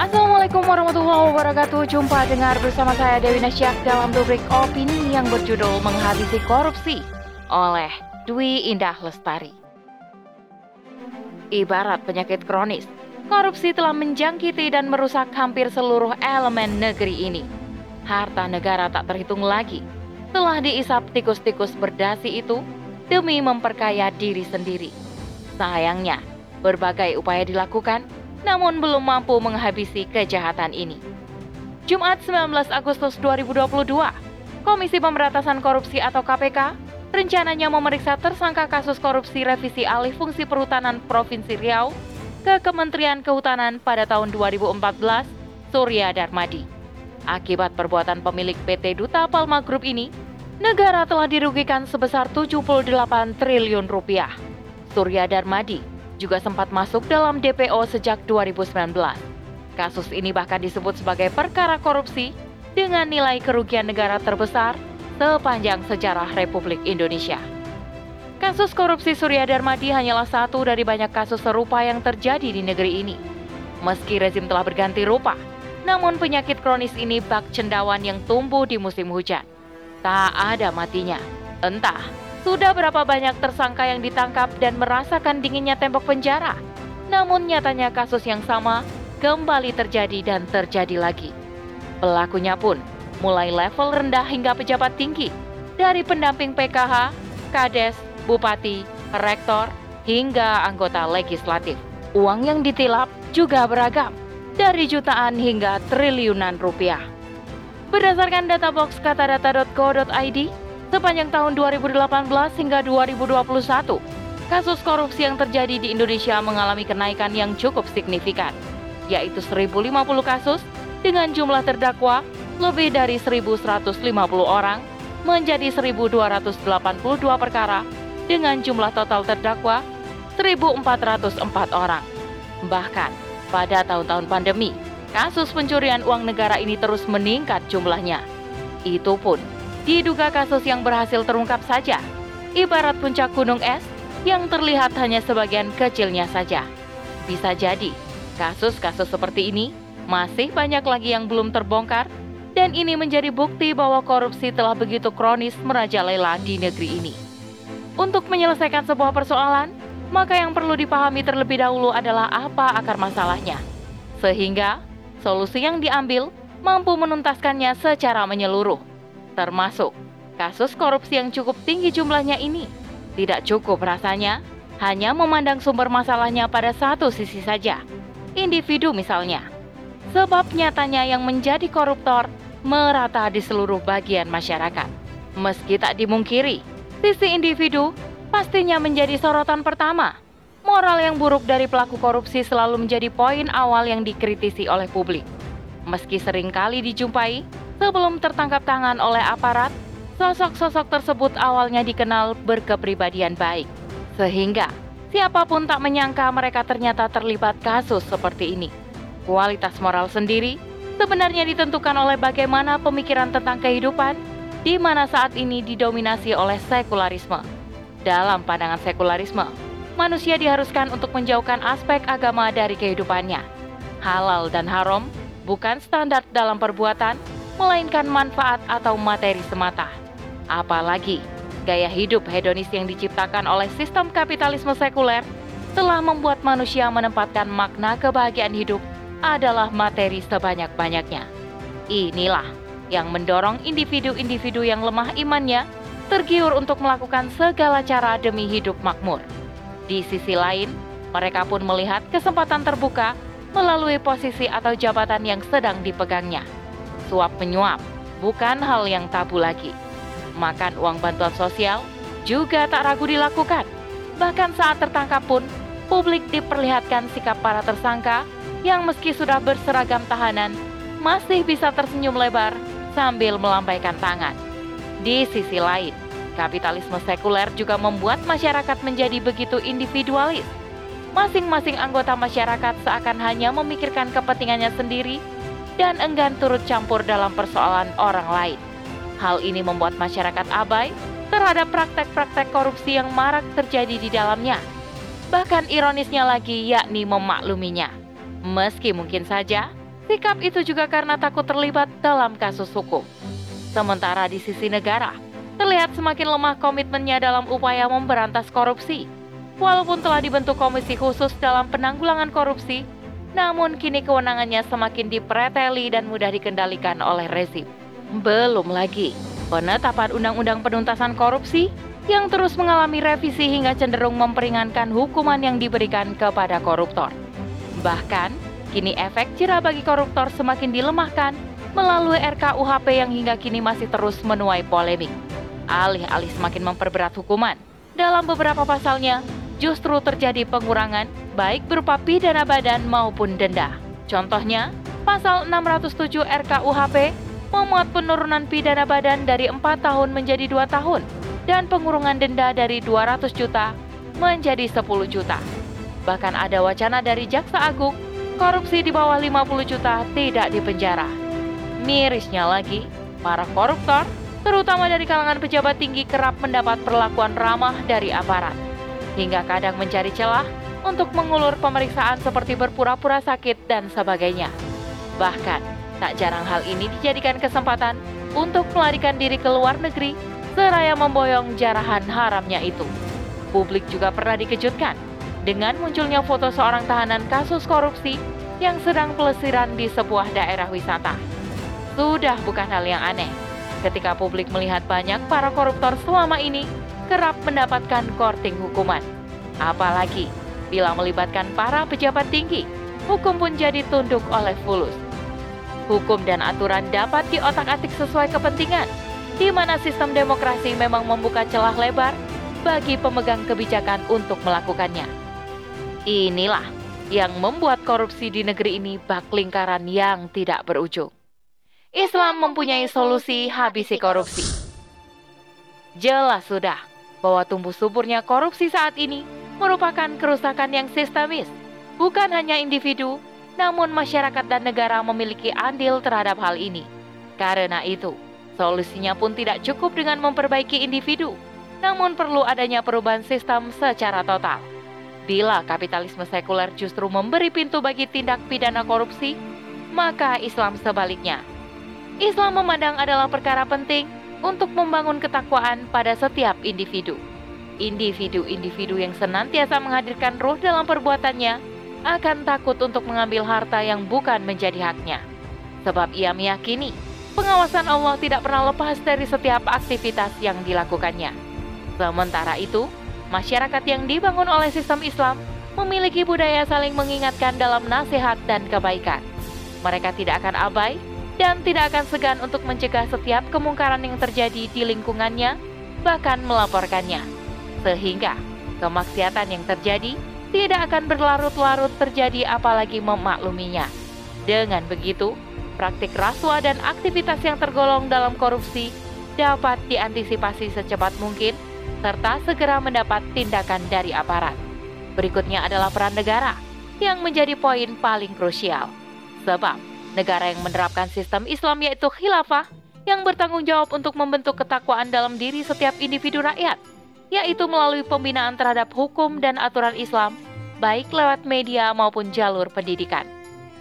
Assalamualaikum warahmatullahi wabarakatuh. Jumpa dengar bersama saya Dewi Nasyak dalam rubrik opini yang berjudul Menghabisi Korupsi oleh Dwi Indah Lestari. Ibarat penyakit kronis, korupsi telah menjangkiti dan merusak hampir seluruh elemen negeri ini. Harta negara tak terhitung lagi. Telah diisap tikus-tikus berdasi itu demi memperkaya diri sendiri. Sayangnya, berbagai upaya dilakukan namun belum mampu menghabisi kejahatan ini. Jumat 19 Agustus 2022, Komisi Pemberantasan Korupsi atau KPK rencananya memeriksa tersangka kasus korupsi revisi alih fungsi perhutanan Provinsi Riau ke Kementerian Kehutanan pada tahun 2014, Surya Darmadi. Akibat perbuatan pemilik PT Duta Palma Group ini, negara telah dirugikan sebesar 78 triliun rupiah. Surya Darmadi juga sempat masuk dalam DPO sejak 2019. Kasus ini bahkan disebut sebagai perkara korupsi dengan nilai kerugian negara terbesar sepanjang sejarah Republik Indonesia. Kasus korupsi Surya Darmadi hanyalah satu dari banyak kasus serupa yang terjadi di negeri ini. Meski rezim telah berganti rupa, namun penyakit kronis ini bak cendawan yang tumbuh di musim hujan. Tak ada matinya. Entah sudah berapa banyak tersangka yang ditangkap dan merasakan dinginnya tembok penjara. Namun nyatanya kasus yang sama kembali terjadi dan terjadi lagi. Pelakunya pun mulai level rendah hingga pejabat tinggi, dari pendamping PKH, Kades, Bupati, Rektor, hingga anggota legislatif. Uang yang ditilap juga beragam, dari jutaan hingga triliunan rupiah. Berdasarkan data box katadata.co.id, Sepanjang tahun 2018 hingga 2021, kasus korupsi yang terjadi di Indonesia mengalami kenaikan yang cukup signifikan, yaitu 1.050 kasus dengan jumlah terdakwa lebih dari 1.150 orang menjadi 1.282 perkara dengan jumlah total terdakwa 1.404 orang. Bahkan pada tahun-tahun pandemi, kasus pencurian uang negara ini terus meningkat jumlahnya. Itu pun diduga kasus yang berhasil terungkap saja, ibarat puncak gunung es yang terlihat hanya sebagian kecilnya saja. Bisa jadi, kasus-kasus seperti ini masih banyak lagi yang belum terbongkar dan ini menjadi bukti bahwa korupsi telah begitu kronis merajalela di negeri ini. Untuk menyelesaikan sebuah persoalan, maka yang perlu dipahami terlebih dahulu adalah apa akar masalahnya. Sehingga, solusi yang diambil mampu menuntaskannya secara menyeluruh termasuk kasus korupsi yang cukup tinggi jumlahnya ini. Tidak cukup rasanya hanya memandang sumber masalahnya pada satu sisi saja, individu misalnya. Sebab nyatanya yang menjadi koruptor merata di seluruh bagian masyarakat. Meski tak dimungkiri, sisi individu pastinya menjadi sorotan pertama. Moral yang buruk dari pelaku korupsi selalu menjadi poin awal yang dikritisi oleh publik. Meski sering kali dijumpai Sebelum tertangkap tangan oleh aparat, sosok-sosok tersebut awalnya dikenal berkepribadian baik. Sehingga siapa pun tak menyangka mereka ternyata terlibat kasus seperti ini. Kualitas moral sendiri sebenarnya ditentukan oleh bagaimana pemikiran tentang kehidupan di mana saat ini didominasi oleh sekularisme. Dalam pandangan sekularisme, manusia diharuskan untuk menjauhkan aspek agama dari kehidupannya. Halal dan haram bukan standar dalam perbuatan, melainkan manfaat atau materi semata. Apalagi, gaya hidup hedonis yang diciptakan oleh sistem kapitalisme sekuler telah membuat manusia menempatkan makna kebahagiaan hidup adalah materi sebanyak-banyaknya. Inilah yang mendorong individu-individu yang lemah imannya tergiur untuk melakukan segala cara demi hidup makmur. Di sisi lain, mereka pun melihat kesempatan terbuka melalui posisi atau jabatan yang sedang dipegangnya suap menyuap bukan hal yang tabu lagi. Makan uang bantuan sosial juga tak ragu dilakukan. Bahkan saat tertangkap pun, publik diperlihatkan sikap para tersangka yang meski sudah berseragam tahanan, masih bisa tersenyum lebar sambil melambaikan tangan. Di sisi lain, kapitalisme sekuler juga membuat masyarakat menjadi begitu individualis. Masing-masing anggota masyarakat seakan hanya memikirkan kepentingannya sendiri dan enggan turut campur dalam persoalan orang lain. Hal ini membuat masyarakat abai terhadap praktek-praktek korupsi yang marak terjadi di dalamnya. Bahkan ironisnya lagi yakni memakluminya. Meski mungkin saja Sikap itu juga karena takut terlibat dalam kasus hukum. Sementara di sisi negara, terlihat semakin lemah komitmennya dalam upaya memberantas korupsi. Walaupun telah dibentuk komisi khusus dalam penanggulangan korupsi, namun kini kewenangannya semakin dipreteli dan mudah dikendalikan oleh rezim. Belum lagi, penetapan undang-undang penuntasan korupsi yang terus mengalami revisi hingga cenderung memperingankan hukuman yang diberikan kepada koruptor. Bahkan, kini efek jerah bagi koruptor semakin dilemahkan melalui RKUHP yang hingga kini masih terus menuai polemik. Alih-alih semakin memperberat hukuman, dalam beberapa pasalnya justru terjadi pengurangan baik berupa pidana badan maupun denda. Contohnya, pasal 607 RKUHP memuat penurunan pidana badan dari 4 tahun menjadi 2 tahun dan pengurungan denda dari 200 juta menjadi 10 juta. Bahkan ada wacana dari Jaksa Agung, korupsi di bawah 50 juta tidak dipenjara. Mirisnya lagi, para koruptor, terutama dari kalangan pejabat tinggi kerap mendapat perlakuan ramah dari aparat. Hingga kadang mencari celah untuk mengulur pemeriksaan seperti berpura-pura sakit dan sebagainya. Bahkan, tak jarang hal ini dijadikan kesempatan untuk melarikan diri ke luar negeri seraya memboyong jarahan haramnya itu. Publik juga pernah dikejutkan dengan munculnya foto seorang tahanan kasus korupsi yang sedang pelesiran di sebuah daerah wisata. Sudah bukan hal yang aneh ketika publik melihat banyak para koruptor selama ini kerap mendapatkan korting hukuman. Apalagi Bila melibatkan para pejabat tinggi, hukum pun jadi tunduk oleh fulus. Hukum dan aturan dapat diotak-atik sesuai kepentingan, di mana sistem demokrasi memang membuka celah lebar bagi pemegang kebijakan untuk melakukannya. Inilah yang membuat korupsi di negeri ini bak lingkaran yang tidak berujung. Islam mempunyai solusi habisi korupsi. Jelas sudah bahwa tumbuh suburnya korupsi saat ini merupakan kerusakan yang sistemis. Bukan hanya individu, namun masyarakat dan negara memiliki andil terhadap hal ini. Karena itu, solusinya pun tidak cukup dengan memperbaiki individu, namun perlu adanya perubahan sistem secara total. Bila kapitalisme sekuler justru memberi pintu bagi tindak pidana korupsi, maka Islam sebaliknya. Islam memandang adalah perkara penting untuk membangun ketakwaan pada setiap individu individu-individu yang senantiasa menghadirkan ruh dalam perbuatannya akan takut untuk mengambil harta yang bukan menjadi haknya. Sebab ia meyakini pengawasan Allah tidak pernah lepas dari setiap aktivitas yang dilakukannya. Sementara itu, masyarakat yang dibangun oleh sistem Islam memiliki budaya saling mengingatkan dalam nasihat dan kebaikan. Mereka tidak akan abai dan tidak akan segan untuk mencegah setiap kemungkaran yang terjadi di lingkungannya, bahkan melaporkannya sehingga kemaksiatan yang terjadi tidak akan berlarut-larut terjadi apalagi memakluminya. Dengan begitu, praktik rasuah dan aktivitas yang tergolong dalam korupsi dapat diantisipasi secepat mungkin serta segera mendapat tindakan dari aparat. Berikutnya adalah peran negara yang menjadi poin paling krusial. Sebab negara yang menerapkan sistem Islam yaitu khilafah yang bertanggung jawab untuk membentuk ketakwaan dalam diri setiap individu rakyat yaitu melalui pembinaan terhadap hukum dan aturan Islam, baik lewat media maupun jalur pendidikan.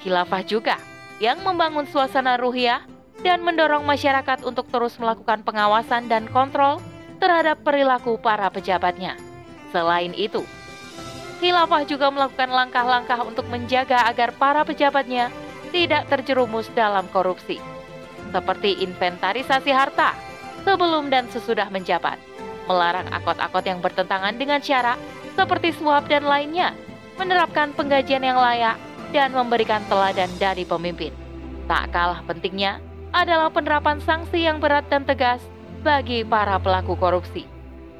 Khilafah juga yang membangun suasana ruhiah dan mendorong masyarakat untuk terus melakukan pengawasan dan kontrol terhadap perilaku para pejabatnya. Selain itu, Khilafah juga melakukan langkah-langkah untuk menjaga agar para pejabatnya tidak terjerumus dalam korupsi, seperti inventarisasi harta sebelum dan sesudah menjabat melarang akot-akot yang bertentangan dengan syarat seperti suap dan lainnya, menerapkan penggajian yang layak, dan memberikan teladan dari pemimpin. Tak kalah pentingnya adalah penerapan sanksi yang berat dan tegas bagi para pelaku korupsi.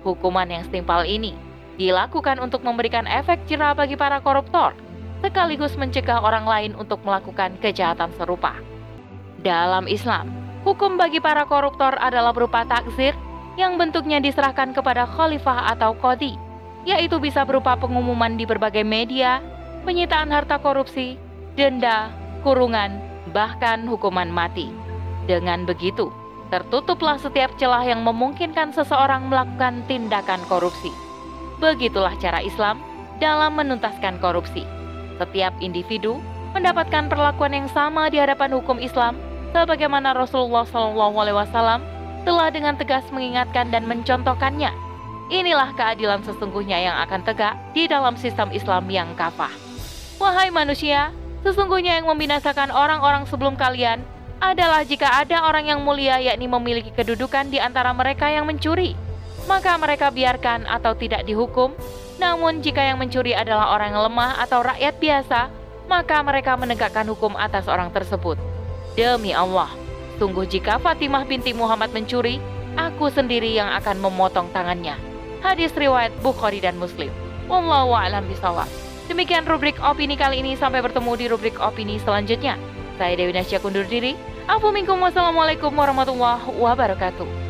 Hukuman yang setimpal ini dilakukan untuk memberikan efek jerah bagi para koruptor, sekaligus mencegah orang lain untuk melakukan kejahatan serupa. Dalam Islam, hukum bagi para koruptor adalah berupa takzir yang bentuknya diserahkan kepada khalifah atau kodi, yaitu bisa berupa pengumuman di berbagai media, penyitaan harta korupsi, denda, kurungan, bahkan hukuman mati. Dengan begitu, tertutuplah setiap celah yang memungkinkan seseorang melakukan tindakan korupsi. Begitulah cara Islam dalam menuntaskan korupsi. Setiap individu mendapatkan perlakuan yang sama di hadapan hukum Islam, sebagaimana Rasulullah SAW telah dengan tegas mengingatkan dan mencontohkannya. Inilah keadilan sesungguhnya yang akan tegak di dalam sistem Islam yang kafah. Wahai manusia, sesungguhnya yang membinasakan orang-orang sebelum kalian adalah jika ada orang yang mulia yakni memiliki kedudukan di antara mereka yang mencuri, maka mereka biarkan atau tidak dihukum. Namun jika yang mencuri adalah orang yang lemah atau rakyat biasa, maka mereka menegakkan hukum atas orang tersebut. Demi Allah, sungguh jika Fatimah binti Muhammad mencuri, aku sendiri yang akan memotong tangannya. Hadis riwayat Bukhari dan Muslim. Wallahu a'lam bishawab. Demikian rubrik opini kali ini sampai bertemu di rubrik opini selanjutnya. Saya Dewi Nasya kundur diri. Assalamualaikum warahmatullahi wabarakatuh.